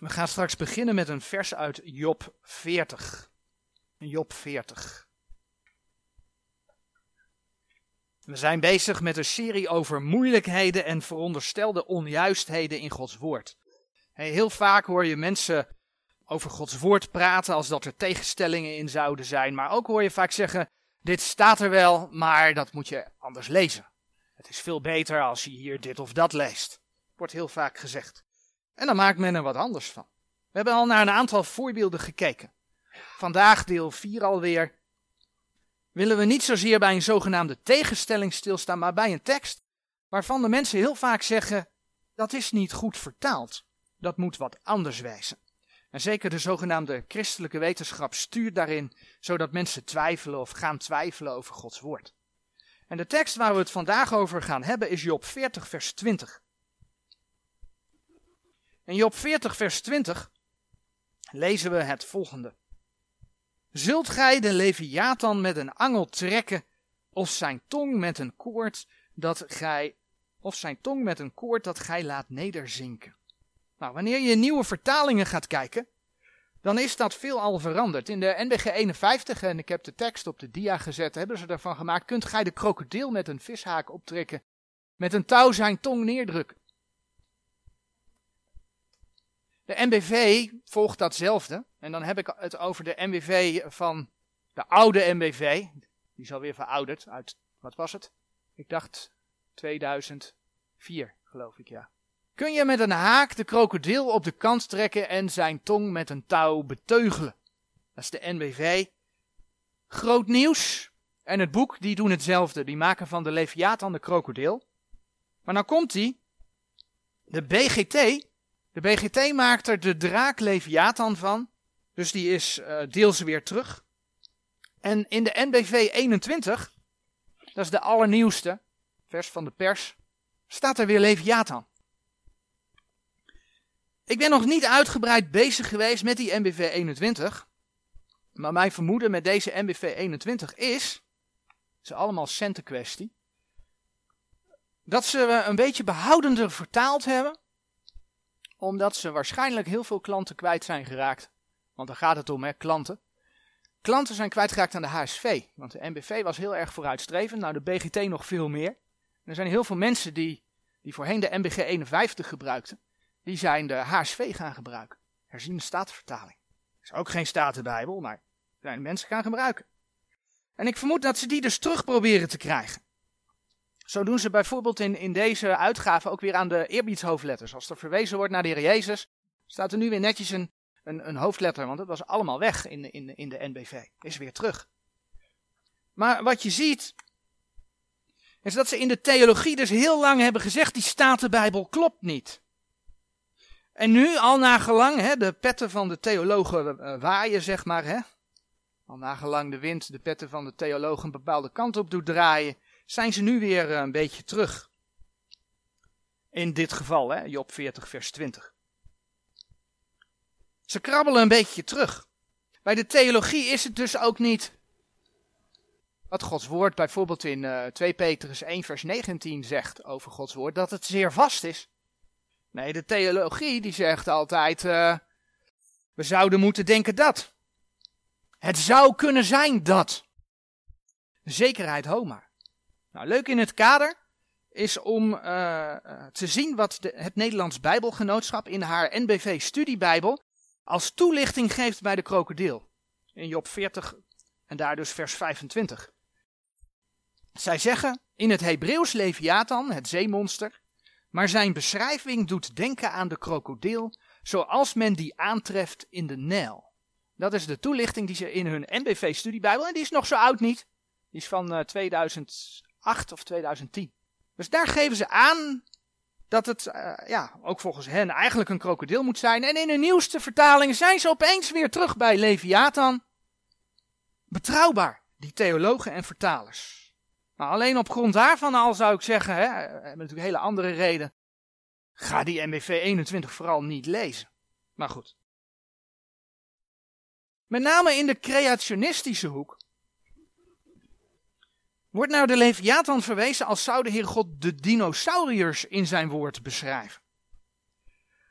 We gaan straks beginnen met een vers uit Job 40. Job 40. We zijn bezig met een serie over moeilijkheden en veronderstelde onjuistheden in Gods woord. Heel vaak hoor je mensen over Gods woord praten als dat er tegenstellingen in zouden zijn, maar ook hoor je vaak zeggen: dit staat er wel, maar dat moet je anders lezen. Het is veel beter als je hier dit of dat leest. Wordt heel vaak gezegd. En dan maakt men er wat anders van. We hebben al naar een aantal voorbeelden gekeken. Vandaag deel 4 alweer. Willen we niet zozeer bij een zogenaamde tegenstelling stilstaan, maar bij een tekst waarvan de mensen heel vaak zeggen: dat is niet goed vertaald. Dat moet wat anders wijzen. En zeker de zogenaamde christelijke wetenschap stuurt daarin, zodat mensen twijfelen of gaan twijfelen over Gods woord. En de tekst waar we het vandaag over gaan hebben is Job 40, vers 20. In Job 40, vers 20 lezen we het volgende. Zult gij de Leviathan met een angel trekken, of zijn tong met een koord dat gij, of zijn tong met een koord dat gij laat nederzinken? Nou, wanneer je nieuwe vertalingen gaat kijken, dan is dat veelal veranderd. In de NBG 51, en ik heb de tekst op de dia gezet, hebben ze ervan gemaakt, kunt gij de krokodil met een vishaak optrekken, met een touw zijn tong neerdrukken. De NBV volgt datzelfde. En dan heb ik het over de NBV van de oude NBV. Die is alweer verouderd uit, wat was het? Ik dacht 2004, geloof ik, ja. Kun je met een haak de krokodil op de kant trekken en zijn tong met een touw beteugelen? Dat is de NBV. Groot nieuws. En het boek, die doen hetzelfde. Die maken van de Leviathan de krokodil. Maar nou komt die. De BGT, de BGT maakt er de draak Leviathan van. Dus die is uh, deels weer terug. En in de NBV 21, dat is de allernieuwste, vers van de pers, staat er weer Leviathan. Ik ben nog niet uitgebreid bezig geweest met die NBV 21. Maar mijn vermoeden met deze NBV 21 is, ze allemaal centenkwestie, dat ze een beetje behoudender vertaald hebben omdat ze waarschijnlijk heel veel klanten kwijt zijn geraakt. Want daar gaat het om, hè, klanten. Klanten zijn kwijtgeraakt aan de HSV. Want de MBV was heel erg vooruitstrevend. Nou, de BGT nog veel meer. er zijn heel veel mensen die, die voorheen de MBG 51 gebruikten. Die zijn de HSV gaan gebruiken. Herziene statenvertaling. Is ook geen statenbijbel, maar zijn mensen gaan gebruiken. En ik vermoed dat ze die dus terug proberen te krijgen. Zo doen ze bijvoorbeeld in, in deze uitgave ook weer aan de eerbiedshoofdletters. Als er verwezen wordt naar de Heer Jezus, staat er nu weer netjes een, een, een hoofdletter, want het was allemaal weg in, in, in de NBV. Is weer terug. Maar wat je ziet, is dat ze in de theologie dus heel lang hebben gezegd, die Statenbijbel klopt niet. En nu, al nagelang, hè, de petten van de theologen uh, waaien, zeg maar, hè. Al nagelang de wind de petten van de theologen een bepaalde kant op doet draaien, zijn ze nu weer eh, een beetje terug. In dit geval, hè, Job 40, vers 20. Ze krabbelen een beetje terug. Bij de theologie is het dus ook niet wat Gods woord bijvoorbeeld in uh, eh, 2 Petrus 1 vers 19 zegt over Gods woord, dat het zeer vast is. Nee, de theologie die zegt altijd, uh, we zouden moeten denken dat. Het zou kunnen zijn dat. Zekerheid Homa. Nou, leuk in het kader is om uh, te zien wat de, het Nederlands Bijbelgenootschap in haar NBV Studiebijbel als toelichting geeft bij de krokodil. In Job 40 en daar dus vers 25. Zij zeggen in het Hebreeuws Leviathan, het zeemonster, maar zijn beschrijving doet denken aan de krokodil zoals men die aantreft in de Nijl. Dat is de toelichting die ze in hun NBV Studiebijbel, en die is nog zo oud niet, die is van uh, 2000 2008 of 2010. Dus daar geven ze aan dat het, uh, ja, ook volgens hen eigenlijk een krokodil moet zijn. En in de nieuwste vertaling zijn ze opeens weer terug bij Leviathan. Betrouwbaar, die theologen en vertalers. Maar alleen op grond daarvan al zou ik zeggen, hè, hebben natuurlijk hele andere reden. Ga die MBV 21 vooral niet lezen. Maar goed. Met name in de creationistische hoek Wordt nou de Leviathan verwezen als zou de Heer God de dinosauriërs in zijn woord beschrijven?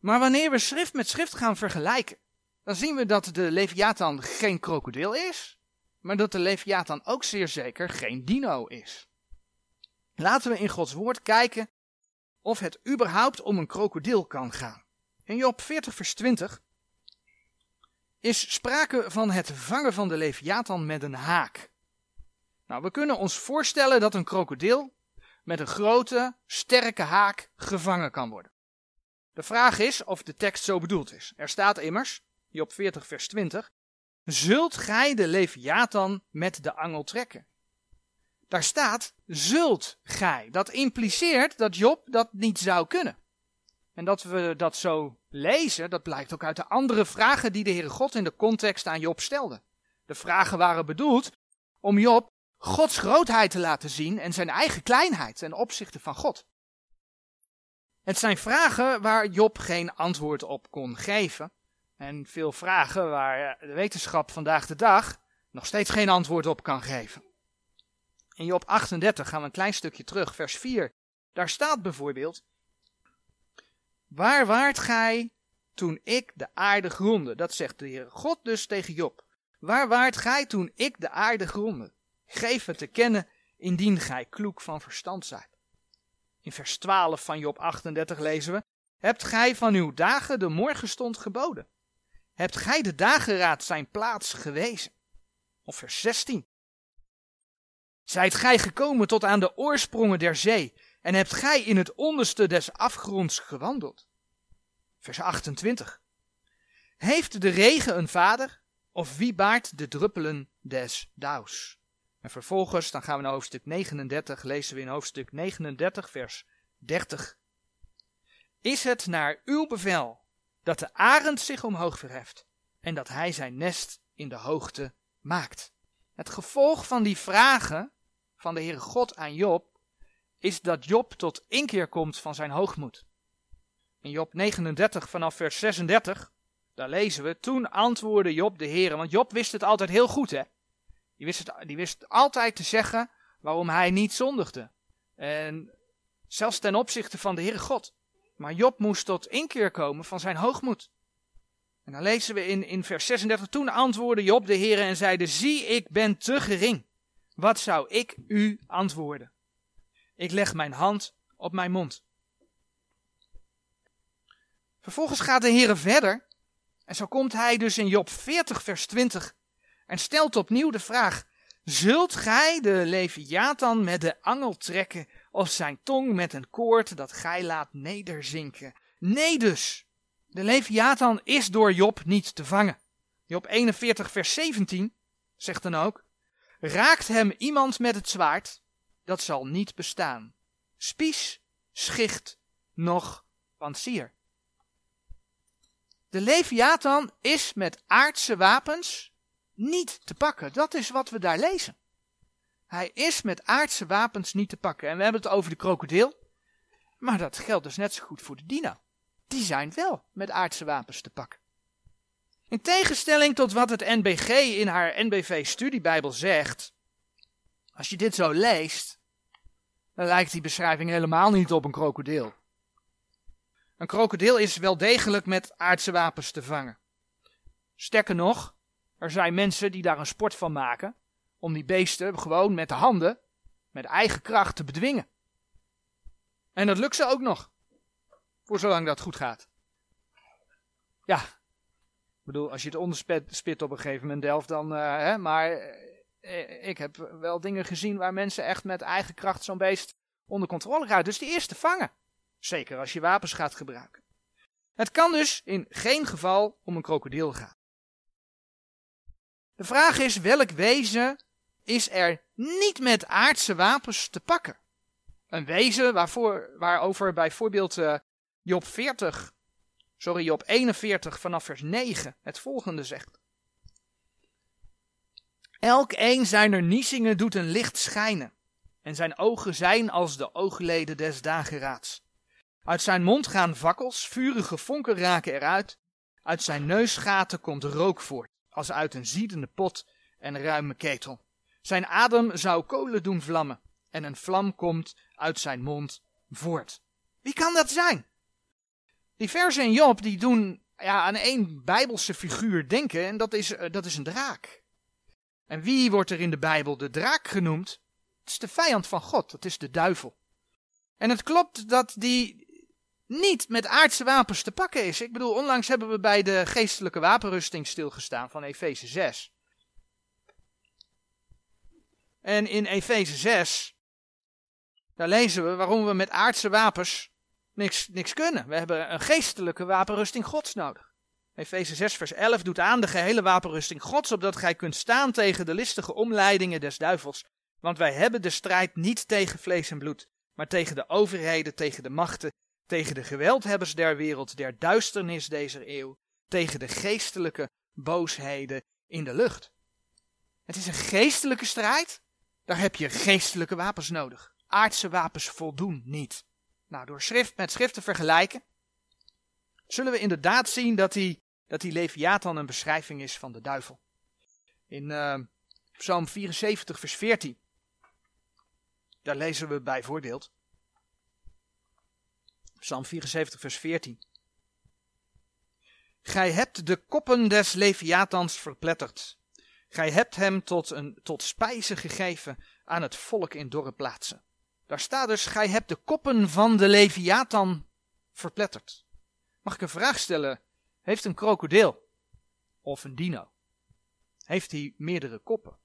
Maar wanneer we schrift met schrift gaan vergelijken, dan zien we dat de Leviathan geen krokodil is, maar dat de Leviathan ook zeer zeker geen dino is. Laten we in Gods woord kijken of het überhaupt om een krokodil kan gaan. In Job 40 vers 20 is sprake van het vangen van de Leviathan met een haak. Nou, we kunnen ons voorstellen dat een krokodil met een grote, sterke haak gevangen kan worden. De vraag is of de tekst zo bedoeld is. Er staat immers, Job 40 vers 20, Zult gij de Leviathan met de angel trekken? Daar staat, zult gij. Dat impliceert dat Job dat niet zou kunnen. En dat we dat zo lezen, dat blijkt ook uit de andere vragen die de Heere God in de context aan Job stelde. De vragen waren bedoeld om Job Gods grootheid te laten zien en zijn eigen kleinheid ten opzichte van God. Het zijn vragen waar Job geen antwoord op kon geven. En veel vragen waar de wetenschap vandaag de dag nog steeds geen antwoord op kan geven. In Job 38 gaan we een klein stukje terug, vers 4. Daar staat bijvoorbeeld: Waar waart gij toen ik de aarde gronde? Dat zegt de Heer God dus tegen Job. Waar waart gij toen ik de aarde gronde? Geef het te kennen indien gij kloek van verstand zijt. In vers 12 van Job 38 lezen we: Hebt gij van uw dagen de morgenstond geboden? Hebt gij de dageraad zijn plaats gewezen? Of vers 16. Zijt gij gekomen tot aan de oorsprongen der zee en hebt gij in het onderste des afgronds gewandeld? Vers 28. Heeft de regen een vader of wie baart de druppelen des dauws? En vervolgens, dan gaan we naar hoofdstuk 39, lezen we in hoofdstuk 39, vers 30. Is het naar uw bevel dat de arend zich omhoog verheft en dat hij zijn nest in de hoogte maakt? Het gevolg van die vragen van de Heere God aan Job is dat Job tot inkeer komt van zijn hoogmoed. In Job 39 vanaf vers 36, daar lezen we, toen antwoordde Job de Heere, want Job wist het altijd heel goed hè. Die wist, het, die wist altijd te zeggen waarom hij niet zondigde. En zelfs ten opzichte van de Heere God. Maar Job moest tot inkeer komen van zijn hoogmoed. En dan lezen we in, in vers 36, toen antwoordde Job de Heere en zeide, zie ik ben te gering. Wat zou ik u antwoorden? Ik leg mijn hand op mijn mond. Vervolgens gaat de Heere verder. En zo komt hij dus in Job 40 vers 20 en stelt opnieuw de vraag: Zult gij de Leviathan met de angel trekken, of zijn tong met een koord dat gij laat nederzinken? Nee dus, de Leviathan is door Job niet te vangen. Job 41 vers 17 zegt dan ook: Raakt hem iemand met het zwaard, dat zal niet bestaan. Spies, schicht, nog pansier. De Leviathan is met aardse wapens niet te pakken. Dat is wat we daar lezen. Hij is met aardse wapens niet te pakken. En we hebben het over de krokodil. Maar dat geldt dus net zo goed voor de dino. Die zijn wel met aardse wapens te pakken. In tegenstelling tot wat het NBG in haar NBV-studiebijbel zegt, als je dit zo leest, dan lijkt die beschrijving helemaal niet op een krokodil. Een krokodil is wel degelijk met aardse wapens te vangen. Sterker nog, er zijn mensen die daar een sport van maken om die beesten gewoon met de handen, met eigen kracht te bedwingen. En dat lukt ze ook nog. Voor zolang dat goed gaat. Ja, ik bedoel, als je het onderspit op een gegeven moment delft, dan. Uh, hè, maar uh, ik heb wel dingen gezien waar mensen echt met eigen kracht zo'n beest onder controle krijgen. Dus die eerste vangen. Zeker als je wapens gaat gebruiken. Het kan dus in geen geval om een krokodil gaan. De vraag is welk wezen is er niet met aardse wapens te pakken? Een wezen waarvoor, waarover bijvoorbeeld uh, Job 40, sorry Job 41 vanaf vers 9 het volgende zegt. Elk een zijner niezingen doet een licht schijnen en zijn ogen zijn als de oogleden des dageraads. Uit zijn mond gaan vakkels, vurige vonken raken eruit, uit zijn neusgaten komt rook voort als uit een ziedende pot en ruime ketel. Zijn adem zou kolen doen vlammen en een vlam komt uit zijn mond voort. Wie kan dat zijn? Die versen in Job die doen ja, aan één bijbelse figuur denken en dat is, dat is een draak. En wie wordt er in de Bijbel de draak genoemd? Het is de vijand van God, dat is de duivel. En het klopt dat die niet met aardse wapens te pakken is. Ik bedoel, onlangs hebben we bij de geestelijke wapenrusting stilgestaan van Efeze 6. En in Efeze 6, daar lezen we waarom we met aardse wapens niks, niks kunnen. We hebben een geestelijke wapenrusting Gods nodig. Efeze 6 vers 11 doet aan de gehele wapenrusting Gods, opdat gij kunt staan tegen de listige omleidingen des duivels. Want wij hebben de strijd niet tegen vlees en bloed, maar tegen de overheden, tegen de machten, tegen de geweldhebbers der wereld, der duisternis deze eeuw, tegen de geestelijke boosheden in de lucht. Het is een geestelijke strijd, daar heb je geestelijke wapens nodig. Aardse wapens voldoen niet. Nou, door schrift met schrift te vergelijken, zullen we inderdaad zien dat die, dat die Leviathan een beschrijving is van de duivel. In uh, Psalm 74, vers 14, daar lezen we bijvoorbeeld, Psalm 74, vers 14. Gij hebt de koppen des Leviathans verpletterd. Gij hebt hem tot, een, tot spijze gegeven aan het volk in dorre plaatsen. Daar staat dus, gij hebt de koppen van de Leviathan verpletterd. Mag ik een vraag stellen? Heeft een krokodil of een dino, heeft hij meerdere koppen?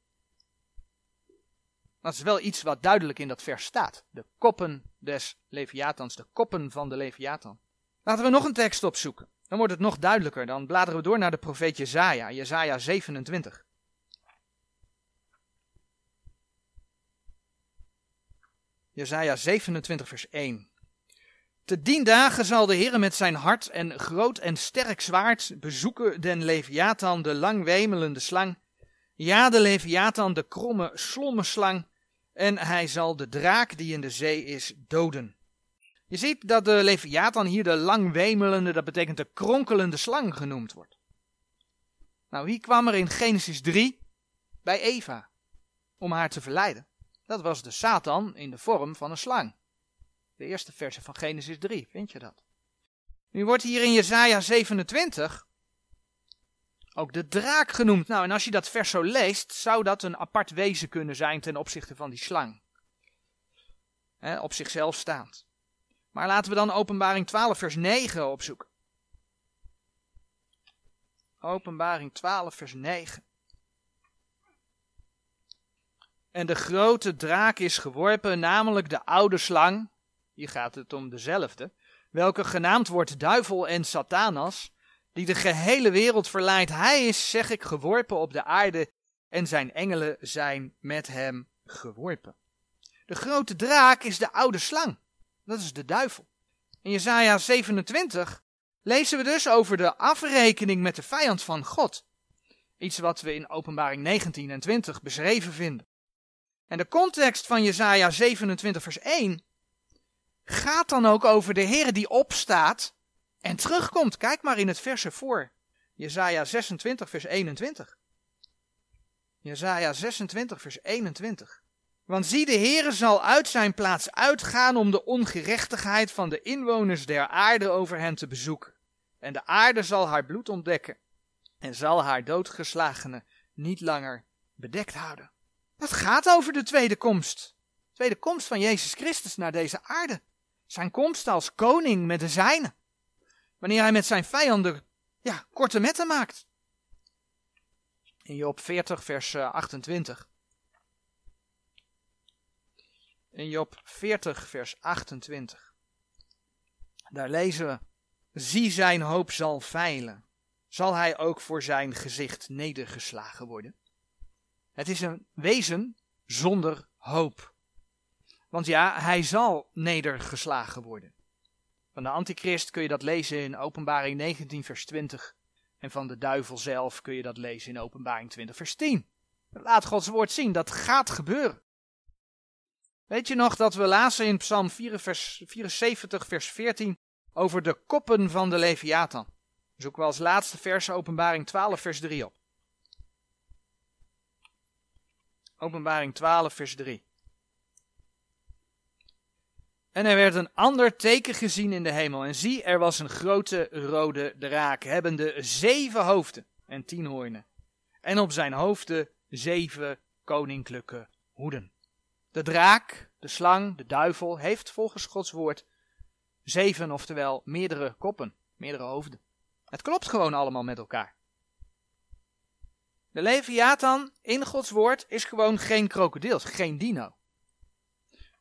Dat is wel iets wat duidelijk in dat vers staat. De koppen des Leviathans, de koppen van de Leviathan. Laten we nog een tekst opzoeken. Dan wordt het nog duidelijker. Dan bladeren we door naar de profeet Jezaja, Jezaja 27. Jezaja 27 vers 1. Te dien dagen zal de Heer met zijn hart en groot en sterk zwaard bezoeken den Leviathan, de langwemelende slang. Ja, de Leviathan, de kromme slommeslang en hij zal de draak die in de zee is doden. Je ziet dat de Leviathan hier de langwemelende, dat betekent de kronkelende slang genoemd wordt. Nou, wie kwam er in Genesis 3 bij Eva om haar te verleiden? Dat was de Satan in de vorm van een slang. De eerste verse van Genesis 3, vind je dat? Nu wordt hier in Jesaja 27 ook de draak genoemd. Nou, en als je dat vers zo leest, zou dat een apart wezen kunnen zijn ten opzichte van die slang. op zichzelf staand. Maar laten we dan Openbaring 12, vers 9 opzoeken. Openbaring 12, vers 9. En de grote draak is geworpen, namelijk de oude slang. Hier gaat het om dezelfde. Welke genaamd wordt duivel en satanas die de gehele wereld verleidt. Hij is, zeg ik, geworpen op de aarde en zijn engelen zijn met hem geworpen. De grote draak is de oude slang. Dat is de duivel. In Jesaja 27 lezen we dus over de afrekening met de vijand van God. Iets wat we in Openbaring 19 en 20 beschreven vinden. En de context van Jesaja 27 vers 1 gaat dan ook over de Heer die opstaat en terugkomt. Kijk maar in het verse voor. Jezaja 26 vers 21. Jezaja 26 vers 21. Want zie, de Heere zal uit zijn plaats uitgaan om de ongerechtigheid van de inwoners der aarde over hen te bezoeken. En de aarde zal haar bloed ontdekken en zal haar doodgeslagenen niet langer bedekt houden. Dat gaat over de tweede komst. tweede komst van Jezus Christus naar deze aarde. Zijn komst als koning met de zijnen. Wanneer hij met zijn vijanden ja, korte metten maakt. In Job 40, vers 28. Eh, In Job 40, vers 28. Daar lezen we: Zie zijn hoop zal veilen. Zal hij ook voor zijn gezicht nedergeslagen worden? Het is een wezen zonder hoop. Want ja, hij zal nedergeslagen worden. Van de antichrist kun je dat lezen in Openbaring 19, vers 20. En van de duivel zelf kun je dat lezen in Openbaring 20, vers 10. Laat Gods woord zien, dat gaat gebeuren. Weet je nog dat we lazen in Psalm 4, vers 74, vers 14 over de koppen van de Leviathan? Zoek we als laatste vers Openbaring 12, vers 3 op. Openbaring 12, vers 3. En er werd een ander teken gezien in de hemel. En zie, er was een grote rode draak, hebbende zeven hoofden en tien hoornen. En op zijn hoofden zeven koninklijke hoeden. De draak, de slang, de duivel, heeft volgens Gods woord zeven, oftewel meerdere koppen, meerdere hoofden. Het klopt gewoon allemaal met elkaar. De Leviathan in Gods woord is gewoon geen krokodil, geen dino.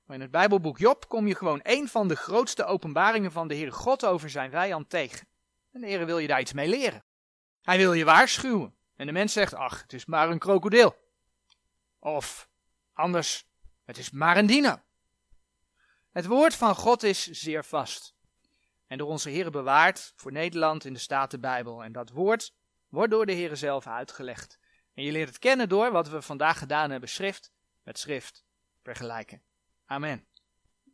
Maar in het Bijbelboek Job kom je gewoon een van de grootste openbaringen van de Heere God over zijn vijand tegen. En de Heere wil je daar iets mee leren. Hij wil je waarschuwen. En de mens zegt, ach, het is maar een krokodil. Of anders, het is maar een dino. Het woord van God is zeer vast. En door onze Heer bewaard voor Nederland in de Statenbijbel. En dat woord wordt door de Heer zelf uitgelegd. En je leert het kennen door wat we vandaag gedaan hebben, schrift met schrift vergelijken. Amen.